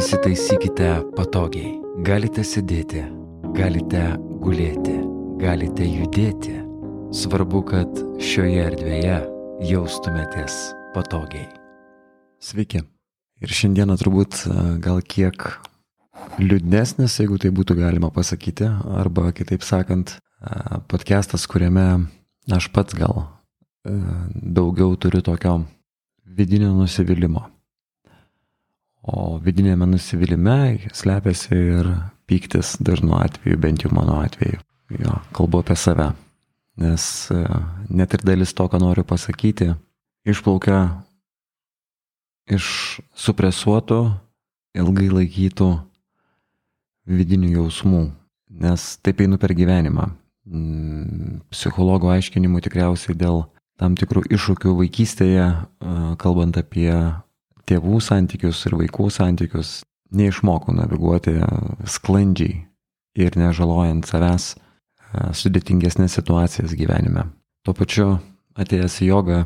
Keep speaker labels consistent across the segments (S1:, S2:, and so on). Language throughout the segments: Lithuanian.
S1: Įsitaisykite patogiai. Galite sėdėti, galite gulėti, galite judėti. Svarbu, kad šioje erdvėje jaustumėtės patogiai.
S2: Sveiki. Ir šiandieną turbūt e, gal kiek liūdnesnis, jeigu tai būtų galima pasakyti, arba kitaip sakant, e, podcastas, kuriame aš pats gal e, daugiau turiu tokio vidinio nusivylimą. O vidinėme nusivylimė slepiasi ir pyktis dažnu atveju, bent jau mano atveju. Jo, kalbu apie save. Nes net ir dalis to, ką noriu pasakyti, išplaukia iš supresuotų, ilgai laikytų vidinių jausmų, nes taip einu per gyvenimą. Mm, psichologo aiškinimu tikriausiai dėl tam tikrų iššūkių vaikystėje, kalbant apie tėvų santykius ir vaikų santykius, neišmokau naviguoti sklandžiai ir nežalojant savęs sudėtingesnės situacijas gyvenime. Tuo pačiu atėjęs į jogą,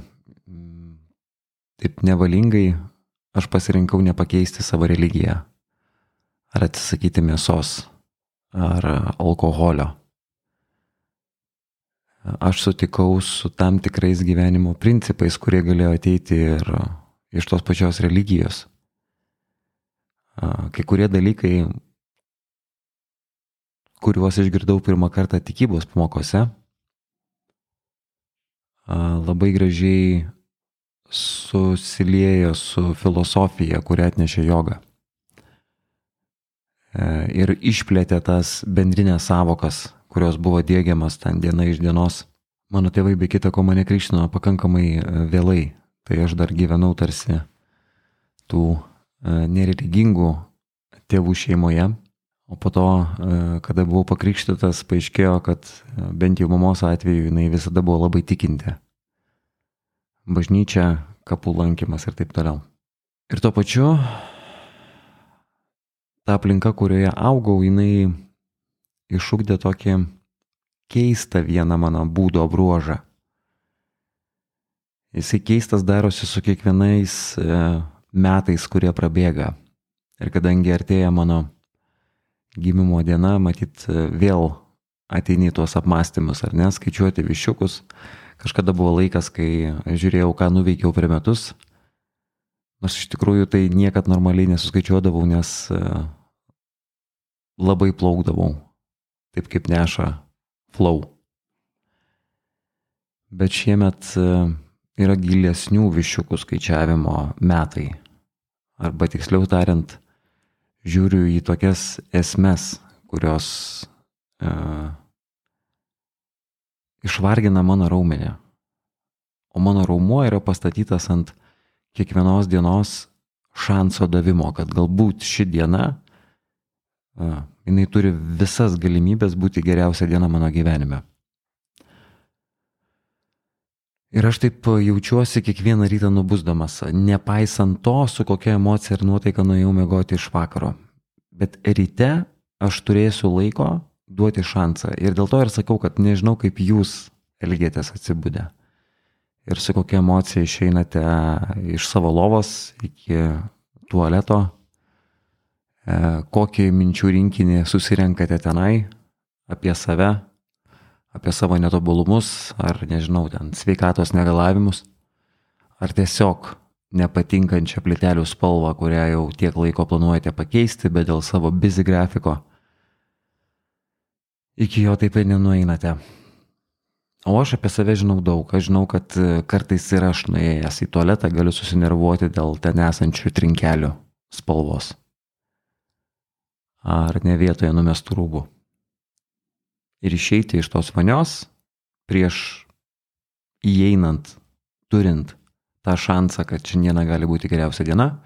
S2: taip nevalingai aš pasirinkau nepakeisti savo religiją. Ar atsisakyti mėsos, ar alkoholio. Aš sutikau su tam tikrais gyvenimo principais, kurie galėjo ateiti ir iš tos pačios religijos. Kai kurie dalykai, kuriuos išgirdau pirmą kartą tikybos pamokose, labai gražiai susiliejo su filosofija, kurią atnešė joga. E, ir išplėtė tas bendrinės savokas, kurios buvo dėgiamas ten diena iš dienos. Mano tėvai be kita ko mane krikštino pakankamai e, vėlai, tai aš dar gyvenau tarsi tų e, nereligingų tėvų šeimoje. O po to, kada buvau pakrikštytas, paaiškėjo, kad bent jau mamos atveju jinai visada buvo labai tikinti bažnyčia, kapų lankymas ir taip toliau. Ir tuo pačiu ta aplinka, kurioje augau, jinai išugdė tokį keistą vieną mano būdo bruožą. Jisai keistas darosi su kiekvienais e, metais, kurie prabėga. Ir kadangi artėja mano gimimo diena, matyt, e, vėl ateini tuos apmąstymus, ar ne, skaičiuoti višiukus, Kažkada buvo laikas, kai žiūrėjau, ką nuveikiau per metus. Nors iš tikrųjų tai niekad normaliai nesuskaičiuodavau, nes e, labai plaukdavau, taip kaip neša flow. Bet šiemet yra gilesnių višiukų skaičiavimo metai. Arba tiksliau tariant, žiūriu į tokias esmes, kurios uh, išvargina mano raumenį. O mano raumuo yra pastatytas ant kiekvienos dienos šanso davimo, kad galbūt ši diena, a, jinai turi visas galimybės būti geriausia diena mano gyvenime. Ir aš taip jaučiuosi kiekvieną rytą nubusdamas, nepaisant to, su kokia emocija ir nuotaika nuėjau mėgoti iš vakaro. Bet ryte aš turėsiu laiko duoti šansą. Ir dėl to ir sakau, kad nežinau, kaip jūs elgėtės atsibūdę. Ir su kokia emocija išeinate iš savo lovos iki tualeto, e, kokį minčių rinkinį susirenkate tenai apie save, apie savo netobulumus, ar nežinau, ten sveikatos negalavimus, ar tiesiog nepatinkančią plitelių spalvą, kurią jau tiek laiko planuojate pakeisti, bet dėl savo busy grafiko iki jo taip ir nenueinate. O aš apie save žinau daug. Aš žinau, kad e, kartais ir aš nuėjęs į tualetą galiu susinervuoti dėl ten esančių trinkelių spalvos. Ar ne vietoje numestų rūbų. Ir išeiti iš tos vanios prieš įeinant, turint tą šansą, kad šiandieną gali būti geriausia diena,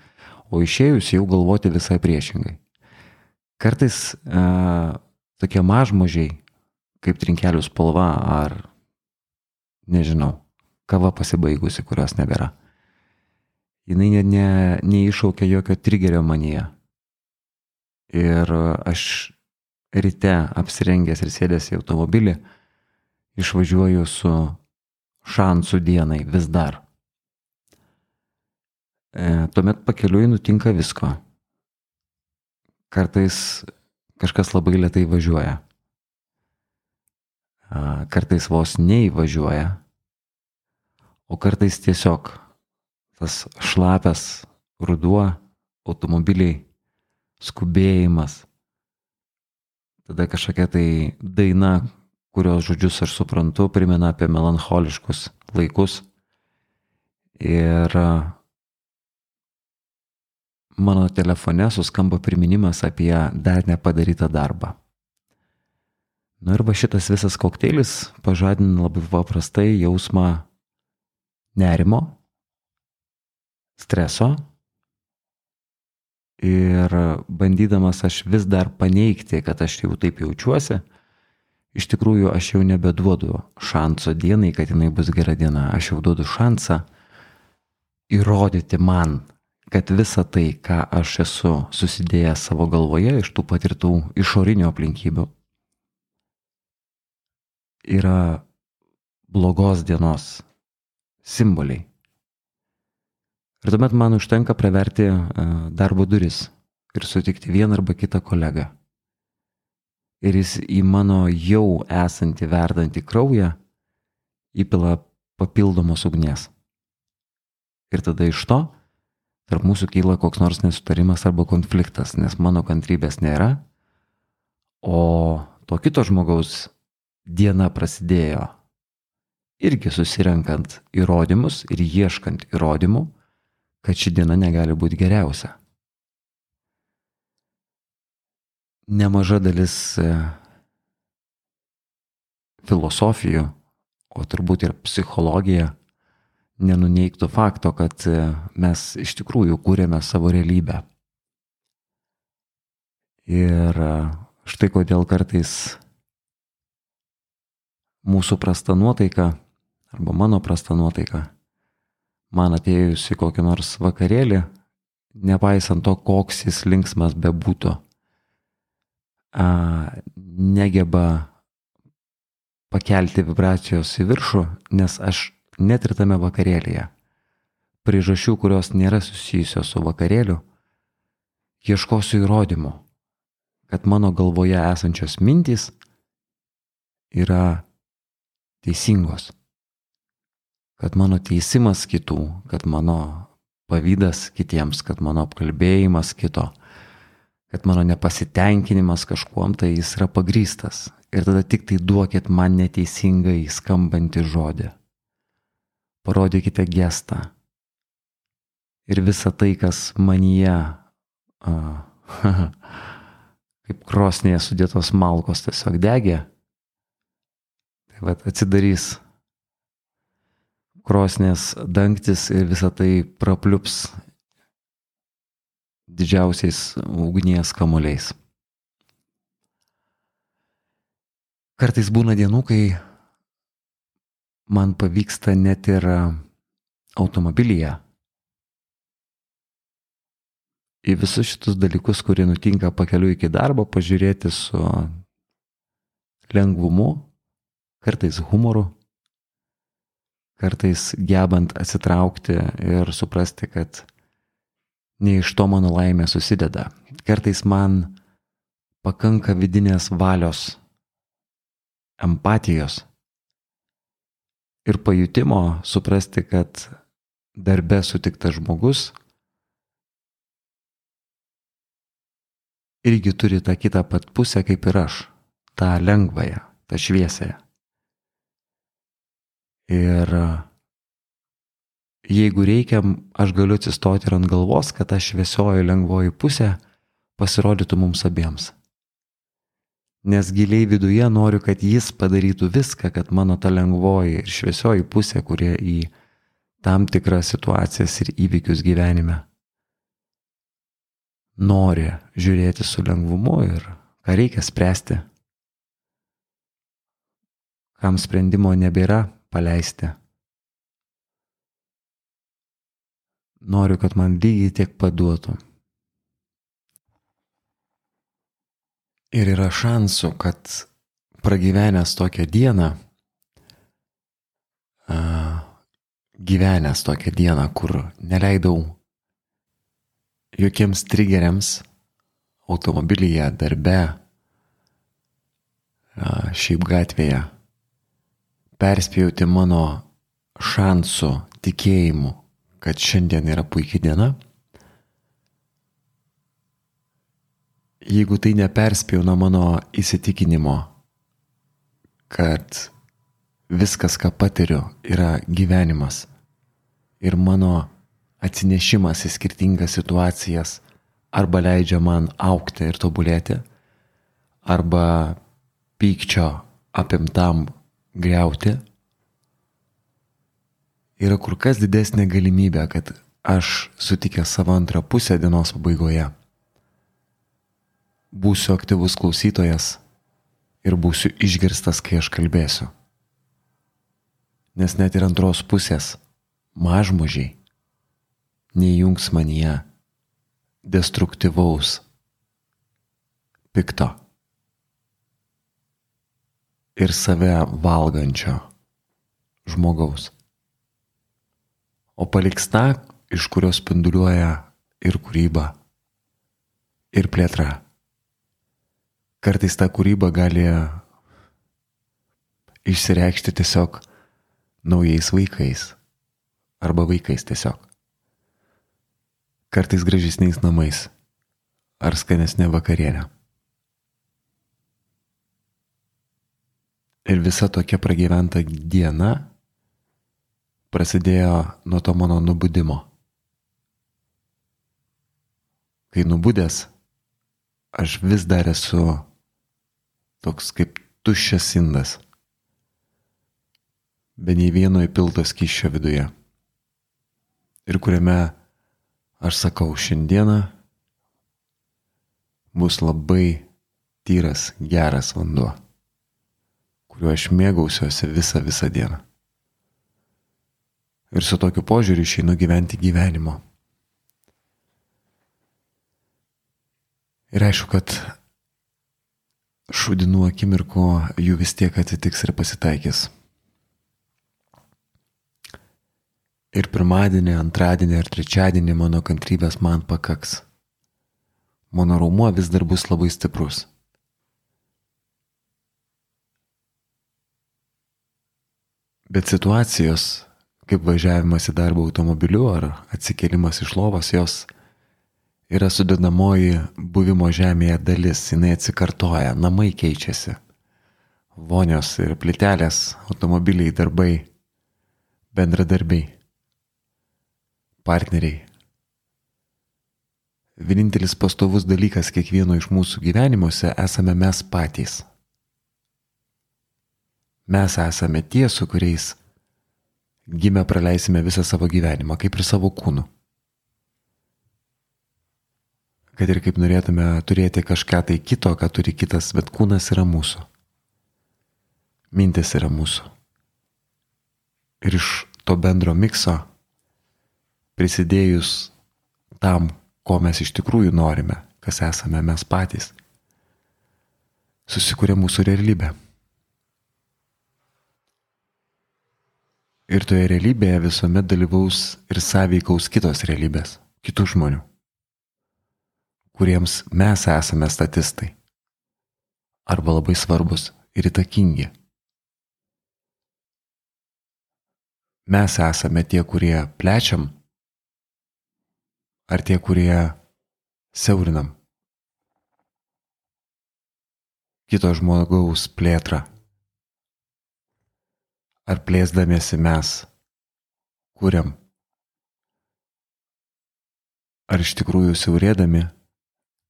S2: o išėjus jau galvoti visai priešingai. Kartais uh, tokie mažmožiai, kaip trinkelių spalva ar, nežinau, kava pasibaigusi, kurios nebėra. Jis ne, ne, neiššaukia jokio trigerio manyje. Ir aš ryte apsirengęs ir sėdęs į automobilį išvažiuoju su šansų dienai vis dar. E, tuomet pakeliui nutinka visko. kartais kažkas labai lietai važiuoja. Kartais vos neįvažiuoja, o kartais tiesiog tas šlapias ruduo, automobiliai, skubėjimas, tada kažkokia tai daina, kurios žodžius aš suprantu, primena apie melancholiškus laikus. Ir mano telefone suskamba priminimas apie dar nepadarytą darbą. Na ir va šitas visas kokteilis pažadina labai paprastai jausmą nerimo, streso ir bandydamas aš vis dar paneigti, kad aš jau taip jaučiuosi, iš tikrųjų aš jau nebeduodu šanso dienai, kad jinai bus gera diena, aš jau duodu šansą įrodyti man, kad visa tai, ką aš esu susidėjęs savo galvoje iš tų patirtų išorinių aplinkybių, yra blogos dienos simboliai. Ir tuomet man užtenka praverti e, darbo duris ir sutikti vieną arba kitą kolegą. Ir jis į mano jau esantį verdantį kraują įpila papildomos ugnies. Ir tada iš to tarp mūsų kyla koks nors nesutarimas arba konfliktas, nes mano kantrybės nėra, o to kito žmogaus diena prasidėjo irgi susirenkant įrodymus ir ieškant įrodymų, kad ši diena negali būti geriausia. Nemaža dalis e, filosofijų, o turbūt ir psichologija nenuneiktų fakto, kad e, mes iš tikrųjų kūrėme savo realybę. Ir e, štai kodėl kartais mūsų prasta nuotaika arba mano prasta nuotaika man atėjus į kokį nors vakarėlį, nepaisant to, koks jis linksmas bebūtų, negeba pakelti vibracijos į viršų, nes aš net ir tame vakarėlėje, priežasčių, kurios nėra susijusios su vakarėliu, ieškosiu įrodymų, kad mano galvoje esančios mintys yra teisingos, kad mano teisimas kitų, kad mano pavydas kitiems, kad mano apkalbėjimas kito, kad mano nepasitenkinimas kažkuom tai jis yra pagrystas. Ir tada tik tai duokit man neteisingai skambantį žodį parodykite gestą. Ir visa tai, kas manyje, a, kaip krosnėje sudėtos malkos tiesiog degė, tai vad atsidarys krosnės dangtis ir visa tai prapliups didžiausiais ugnies kamuoliais. Kartais būna dienų, kai man pavyksta net ir automobilyje į visus šitus dalykus, kurie nutinka pakeliu iki darbo, pažiūrėti su lengvumu, kartais humoru, kartais gebant atsitraukti ir suprasti, kad ne iš to mano laimė susideda. Kartais man pakanka vidinės valios, empatijos ir pajutimo suprasti, kad darbe sutiktas žmogus irgi turi tą kitą pat pusę kaip ir aš, tą lengvąją, tą šviesąją. Ir jeigu reikia, aš galiu atsistoti ir ant galvos, kad ta šviesioji lengvoji pusė pasirodytų mums abiems. Nes giliai viduje noriu, kad jis padarytų viską, kad mano ta lengvoji ir šviesioji pusė, kurie į tam tikras situacijas ir įvykius gyvenime nori žiūrėti su lengvumu ir ką reikia spręsti, kam sprendimo nebėra paleisti. Noriu, kad man lygiai tiek paduotų. Ir yra šansų, kad pragyvenęs tokią dieną, gyvenęs tokią dieną, kur neleidau jokiems triggeriams, automobilyje, darbe, šiaip gatvėje, perspėjauti mano šansų, tikėjimu, kad šiandien yra puikia diena, jeigu tai neperspjauna mano įsitikinimo, kad viskas, ką patiriu, yra gyvenimas ir mano atsinešimas į skirtingas situacijas arba leidžia man aukti ir tobulėti, arba pykčio apimtam greuti, yra kur kas didesnė galimybė, kad aš sutikęs savo antrą pusę dienos pabaigoje būsiu aktyvus klausytojas ir būsiu išgirstas, kai aš kalbėsiu. Nes net ir antros pusės mažmožiai neįjungs manyje destruktyvaus, pikto ir save valgančio žmogaus. O paliks tą, iš kurios spinduliuoja ir kūryba, ir plėtra. Kartais ta kūryba gali išsireikšti tiesiog naujais vaikais arba vaikais tiesiog. Kartais gražesniais namais ar skanesnė vakarienė. Ir visa tokia pragyventa diena prasidėjo nuo to mano nubudimo. Kai nubudęs, aš vis dar esu toks kaip tuščias indas be nei vieno įpilto skyščio viduje. Ir kuriame aš sakau, šiandieną bus labai tyras, geras vanduo, kuriuo aš mėgausiuosi visą, visą dieną. Ir su tokiu požiūriu išeinu gyventi gyvenimo. Ir aišku, kad šūdinų akimirkų jų vis tiek atsitiks ir pasitaikys. Ir pirmadienį, antradienį ir trečiadienį mano kantrybės man pakaks. Mano raumuo vis dar bus labai stiprus. Bet situacijos, kaip važiavimas į darbą automobiliu ar atsikėlimas iš lovos, jos yra sudėdamoji buvimo žemėje dalis, jinai atsikartoja, namai keičiasi. Vonios ir plitelės, automobiliai, darbai, bendradarbiai partneriai. Vienintelis pastovus dalykas kiekvieno iš mūsų gyvenimuose esame mes patys. Mes esame tie, su kuriais gimę praleisime visą savo gyvenimą, kaip ir savo kūnu. Kad ir kaip norėtume turėti kažką tai kito, ką turi kitas, bet kūnas yra mūsų. Mintis yra mūsų. Ir iš to bendro mikso prisidėjus tam, ko mes iš tikrųjų norime, kas esame mes patys, susikūrė mūsų realybė. Ir toje realybėje visuomet dalyvaus ir sąveikaus kitos realybės, kitų žmonių, kuriems mes esame statistai arba labai svarbus ir įtakingi. Mes esame tie, kurie plečiam ar tie, kurie siaurinam kito žmogaus plėtrą? Ar plėsdamėsi mes kuriam? Ar iš tikrųjų siaurėdami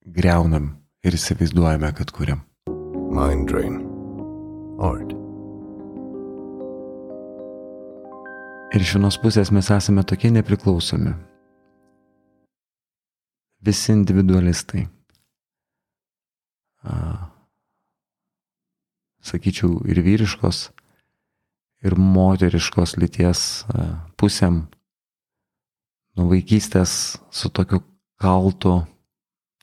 S2: greunam ir įsivaizduojame, kad kuriam? Mind Drain. Art. Ir iš vienos pusės mes esame tokie nepriklausomi, visi individualistai. Sakyčiau, ir vyriškos, ir moteriškos lyties pusėm nuo vaikystės su tokiu kaltu,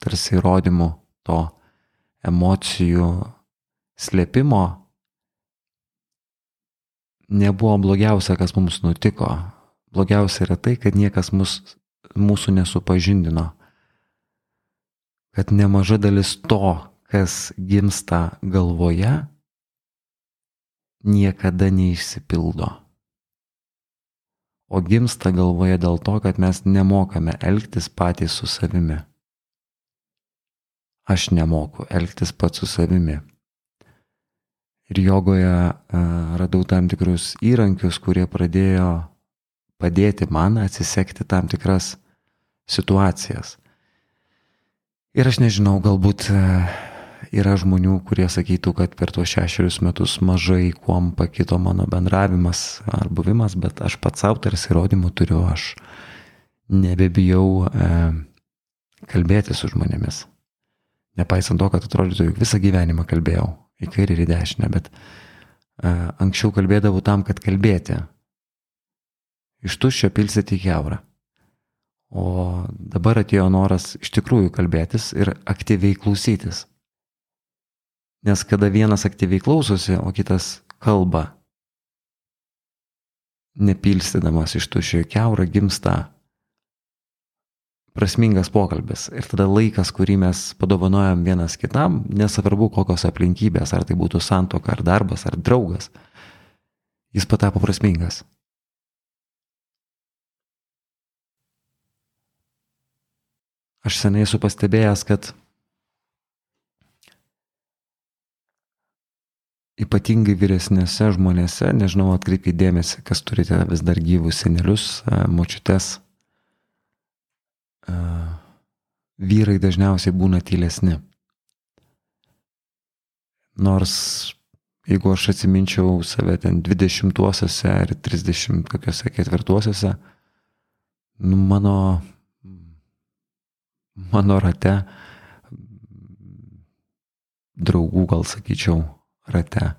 S2: tarsi įrodymu to emocijų slėpimo nebuvo blogiausia, kas mums nutiko. Blogiausia yra tai, kad niekas mus, mūsų nesupažindino kad nemaža dalis to, kas gimsta galvoje, niekada neišsipildo. O gimsta galvoje dėl to, kad mes nemokame elgtis patys su savimi. Aš nemoku elgtis pats su savimi. Ir jogoje uh, radau tam tikrus įrankius, kurie pradėjo padėti man atsisekti tam tikras situacijas. Ir aš nežinau, galbūt uh, yra žmonių, kurie sakytų, kad per tuos šešerius metus mažai kuom pakito mano bendravimas ar buvimas, bet aš pats savo tarsi įrodymų turiu, aš nebebijau e, kalbėti su žmonėmis. Nepaisant to, kad atrodytų, jog visą gyvenimą kalbėjau į kairę ir į dešinę, bet e, anksčiau kalbėdavau tam, kad kalbėti. Iš tuščio pilsėti į keurą. O dabar atėjo noras iš tikrųjų kalbėtis ir aktyviai klausytis. Nes kada vienas aktyviai klausosi, o kitas kalba, nepilstydamas iš tuščio keurą gimsta prasmingas pokalbis. Ir tada laikas, kurį mes padovanojam vienas kitam, nesvarbu kokios aplinkybės, ar tai būtų santoka, ar darbas, ar draugas, jis patapo prasmingas. Aš seniai esu pastebėjęs, kad ypatingai vyresnėse žmonėse, nežinau, atkreipkite dėmesį, kas turite vis dar gyvus senelius, močiutes, vyrai dažniausiai būna tylesni. Nors jeigu aš atsiminčiau save ten 20-uosiuose ar 30 kokiuose ketvirtuosiuose, nu, mano, mano rate draugų, gal sakyčiau, rate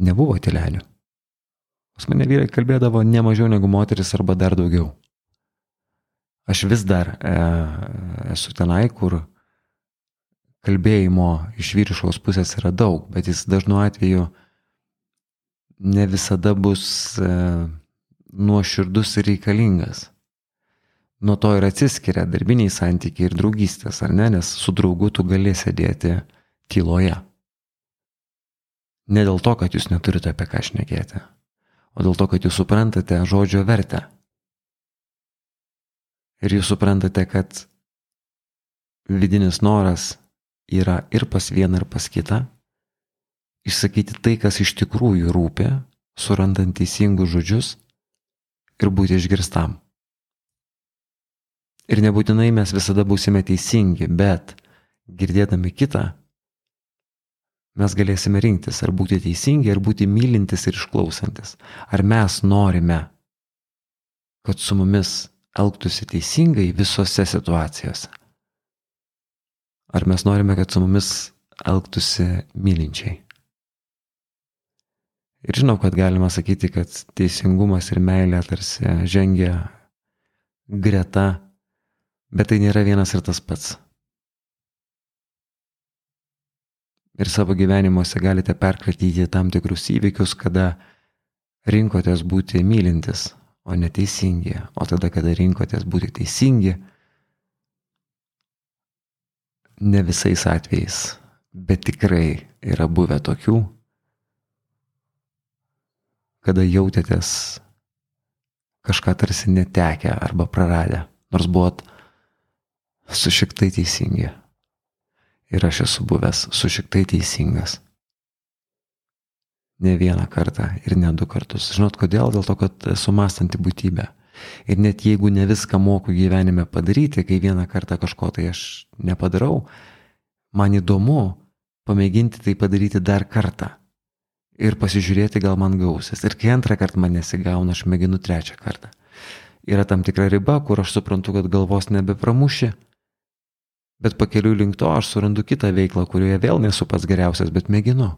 S2: nebuvo tylelių. Pas mane vyrai kalbėdavo ne mažiau negu moteris arba dar daugiau. Aš vis dar e, esu tenai, kur kalbėjimo iš vyriškos pusės yra daug, bet jis dažnu atveju ne visada bus e, nuoširdus ir reikalingas. Nuo to ir atsiskiria darbiniai santykiai ir draugystės, ar ne, nes su draugu tu gali sėdėti tyloje. Ne dėl to, kad jūs neturite apie ką šnekėti, o dėl to, kad jūs suprantate žodžio vertę. Ir jūs suprantate, kad vidinis noras yra ir pas vieną, ir pas kitą, išsakyti tai, kas iš tikrųjų rūpi, surandant teisingus žodžius ir būti išgirstam. Ir nebūtinai mes visada būsime teisingi, bet girdėdami kitą, mes galėsime rinktis ar būti teisingi, ar būti mylintis ir išklausantis. Ar mes norime, kad su mumis elgtųsi teisingai visose situacijose. Ar mes norime, kad su mumis elgtųsi mylinčiai. Ir žinau, kad galima sakyti, kad teisingumas ir meilė tarsi žengia greta, bet tai nėra vienas ir tas pats. Ir savo gyvenimuose galite perkratyti tam tikrus įvykius, kada rinkotės būti mylintis, o neteisingi. O tada, kada rinkotės būti teisingi, ne visais atvejais, bet tikrai yra buvę tokių, kada jautėtės kažką tarsi netekę arba praradę, nors buvot sušiktai teisingi ir aš esu buvęs sušiktai teisingas. Ne vieną kartą ir ne du kartus. Žinot kodėl? Dėl to, kad esu mąstanti būtybė. Ir net jeigu ne viską moku gyvenime padaryti, kai vieną kartą kažko tai aš nepadarau, man įdomu pamėginti tai padaryti dar kartą. Ir pasižiūrėti, gal man gausis. Ir kai antrą kartą man nesigauna, aš mėginu trečią kartą. Yra tam tikra riba, kur aš suprantu, kad galvos nebepramuši, Bet pakeliu link to aš surandu kitą veiklą, kurioje vėl nesu pats geriausias, bet mėginu.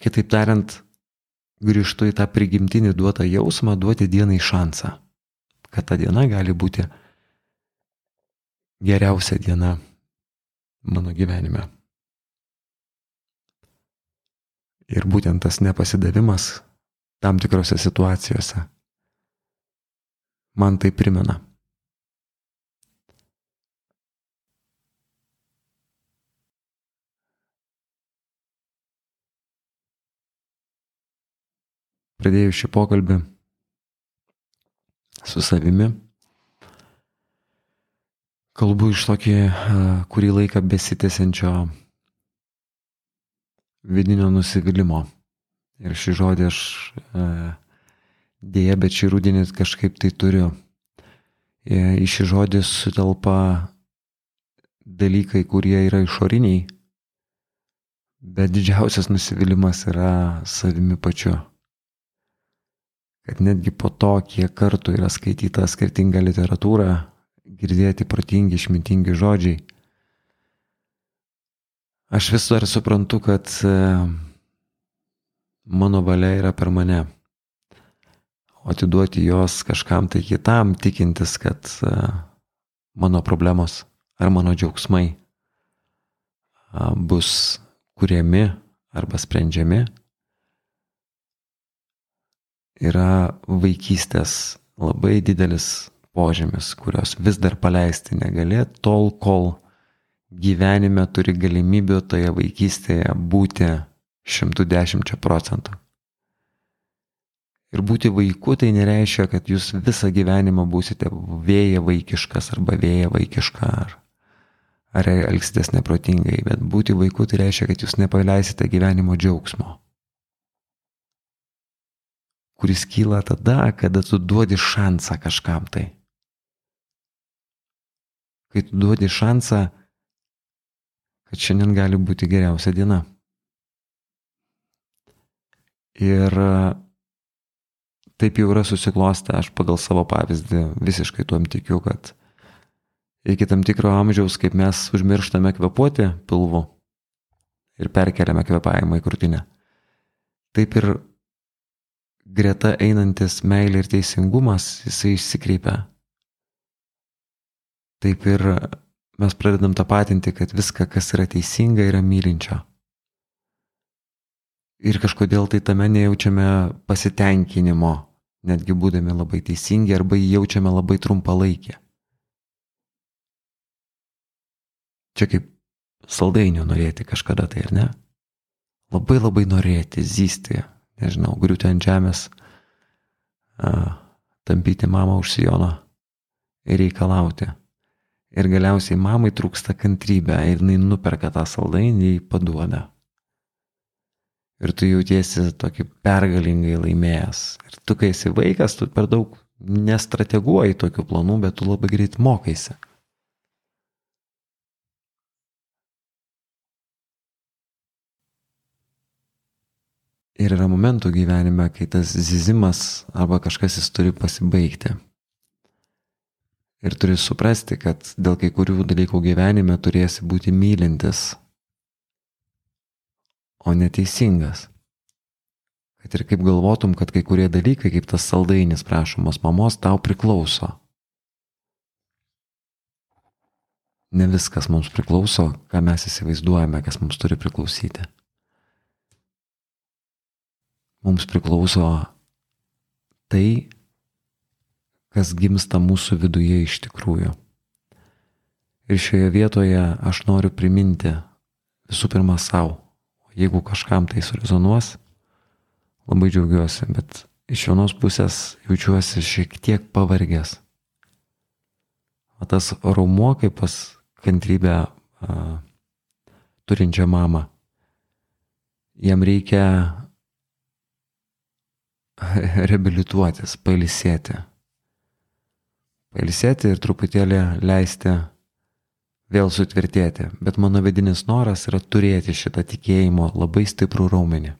S2: Kitaip tariant, grįžtu į tą prigimtinį duotą jausmą duoti dienai šansą, kad ta diena gali būti geriausia diena mano gyvenime. Ir būtent tas nepasidavimas tam tikrose situacijose man tai primena. Pradėjau šį pokalbį su savimi, kalbu iš tokį kurį laiką besitęsiančio vidinio nusivylimų. Ir šį žodį aš dėja, bet šį rūdienį kažkaip tai turiu. Į šį žodį sutelpa dalykai, kurie yra išoriniai, bet didžiausias nusivylimas yra savimi pačiu. Kad netgi po to, kiek kartų yra skaityta skirtinga literatūra, girdėti protingi, išmintingi žodžiai. Aš vis dar suprantu, kad e, mano valia yra per mane. O atiduoti jos kažkam tai kitam, tikintis, kad e, mano problemos ar mano džiaugsmai bus kuriami arba sprendžiami, yra vaikystės labai didelis požymis, kurios vis dar paleisti negali, tol kol gyvenime turi galimybių toje vaikystėje būti 110 procentų. Ir būti vaiku tai nereiškia, kad jūs visą gyvenimą būsite vėja vaikiškas arba vėja vaikiška ar, ar elgsitės neprotingai, bet būti vaiku tai reiškia, kad jūs nepaleisite gyvenimo džiaugsmo kuris kyla tada, kada tu duodi šansą kažkam tai kai tu duodi šansą, kad šiandien gali būti geriausia diena. Ir taip jau yra susiklostę, aš pagal savo pavyzdį visiškai tuom tikiu, kad iki tam tikro amžiaus, kaip mes užmirštame kvepuoti pilvu ir perkeliame kvepavimą į krūtinę, taip ir greta einantis meilė ir teisingumas, jisai išsikreipia taip ir mes pradedam tapatinti, kad viską, kas yra teisinga, yra mylinčio. Ir kažkodėl tai tame nejaučiame pasitenkinimo, netgi būdami labai teisingi arba jį jaučiame labai trumpalaikį. Čia kaip saldainių norėti kažkada tai, ar ne? Labai labai norėti, zysti, nežinau, griūti ant žemės, tampyti mamą už sijono ir reikalauti. Ir galiausiai mamai trūksta kantrybė ir jinai nuperka tą saldainį ir paduoda. Ir tu jautiesi tokį pergalingai laimėjęs. Ir tu, kai esi vaikas, tu per daug nestrateguoji tokių planų, bet tu labai greit mokaisi. Ir yra momentų gyvenime, kai tas zizimas arba kažkas jis turi pasibaigti. Ir turi suprasti, kad dėl kai kurių dalykų gyvenime turėsi būti mylintis, o neteisingas. Kad ir kaip galvotum, kad kai kurie dalykai, kaip tas saldainis prašomas mamos, tau priklauso. Ne viskas mums priklauso, ką mes įsivaizduojame, kas mums turi priklausyti. Mums priklauso tai, kas gimsta mūsų viduje iš tikrųjų. Ir šioje vietoje aš noriu priminti visų pirma savo, jeigu kažkam tai surezonuos, labai džiaugiuosi, bet iš vienos pusės jaučiuosi šiek tiek pavargęs. O tas raumuo kaip pas kantrybę a, turinčią mamą, jam reikia reabilituotis, pailsėti pailsėti ir truputėlį leisti vėl sutvirtėti. Bet mano vidinis noras yra turėti šitą tikėjimo labai stiprų raumenį.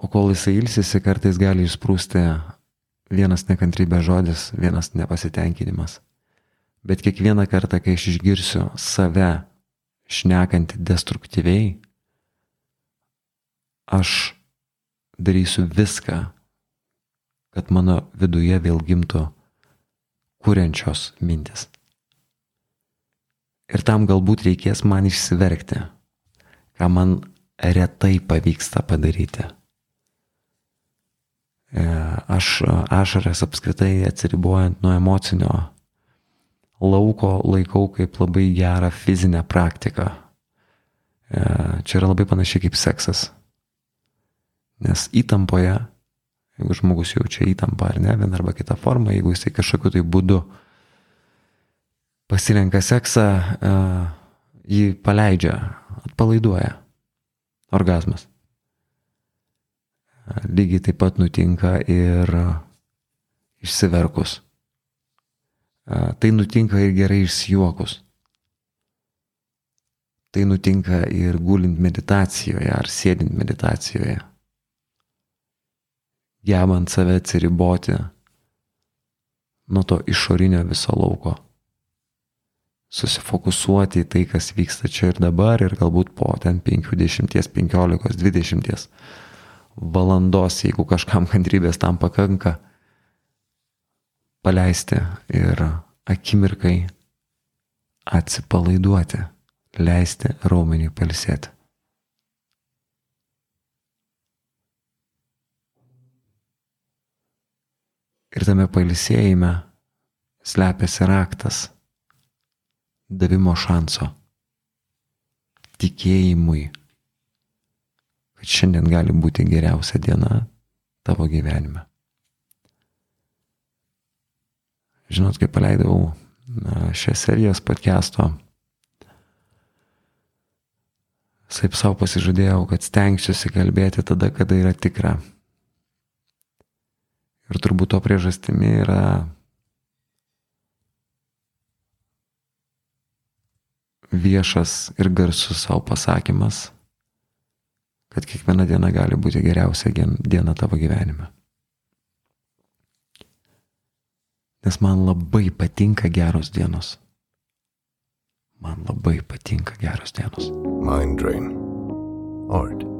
S2: O kol jisai ilsisi, kartais gali išsprūsti vienas nekantrybės žodis, vienas nepasitenkinimas. Bet kiekvieną kartą, kai aš išgirsiu save šnekantį destruktyviai, aš darysiu viską, kad mano viduje vėl gimtų kuriančios mintis. Ir tam galbūt reikės man išsiverkti, ką man retai pavyksta padaryti. E, aš ašaras apskritai atsiribojant nuo emocinio lauko laikau kaip labai gerą fizinę praktiką. E, čia yra labai panašiai kaip seksas. Nes įtampoje, jeigu žmogus jaučia įtampą ar ne, vieną arba kitą formą, jeigu jisai kažkokiu tai būdu pasirenka seksą, e, jį paleidžia, atpalaiduoja. Orgasmas. E, lygiai taip pat nutinka ir išsiverkus. Tai nutinka ir gerai išsijuokus. Tai nutinka ir gulint meditacijoje ar sėdint meditacijoje. Gebant save atsiriboti nuo to išorinio viso lauko. Susifokusuoti į tai, kas vyksta čia ir dabar ir galbūt po ten 50, 15, 20 valandos, jeigu kažkam kantrybės tam pakanka, paleisti ir akimirkai atsipalaiduoti leisti raumeniui palsėti. Ir tame palsėjime slepiasi raktas davimo šanso, tikėjimui, kad šiandien gali būti geriausia diena tavo gyvenime. Žinot, kai paleidau šią seriją podcast'o, Taip savo pasižadėjau, kad stengsiuosi kalbėti tada, kada yra tikra. Ir turbūt to priežastimi yra viešas ir garsus savo pasakymas, kad kiekviena diena gali būti geriausia diena tavo gyvenime. Nes man labai patinka geros dienos. Man labai patinka geros dienos. Mind Drain. Art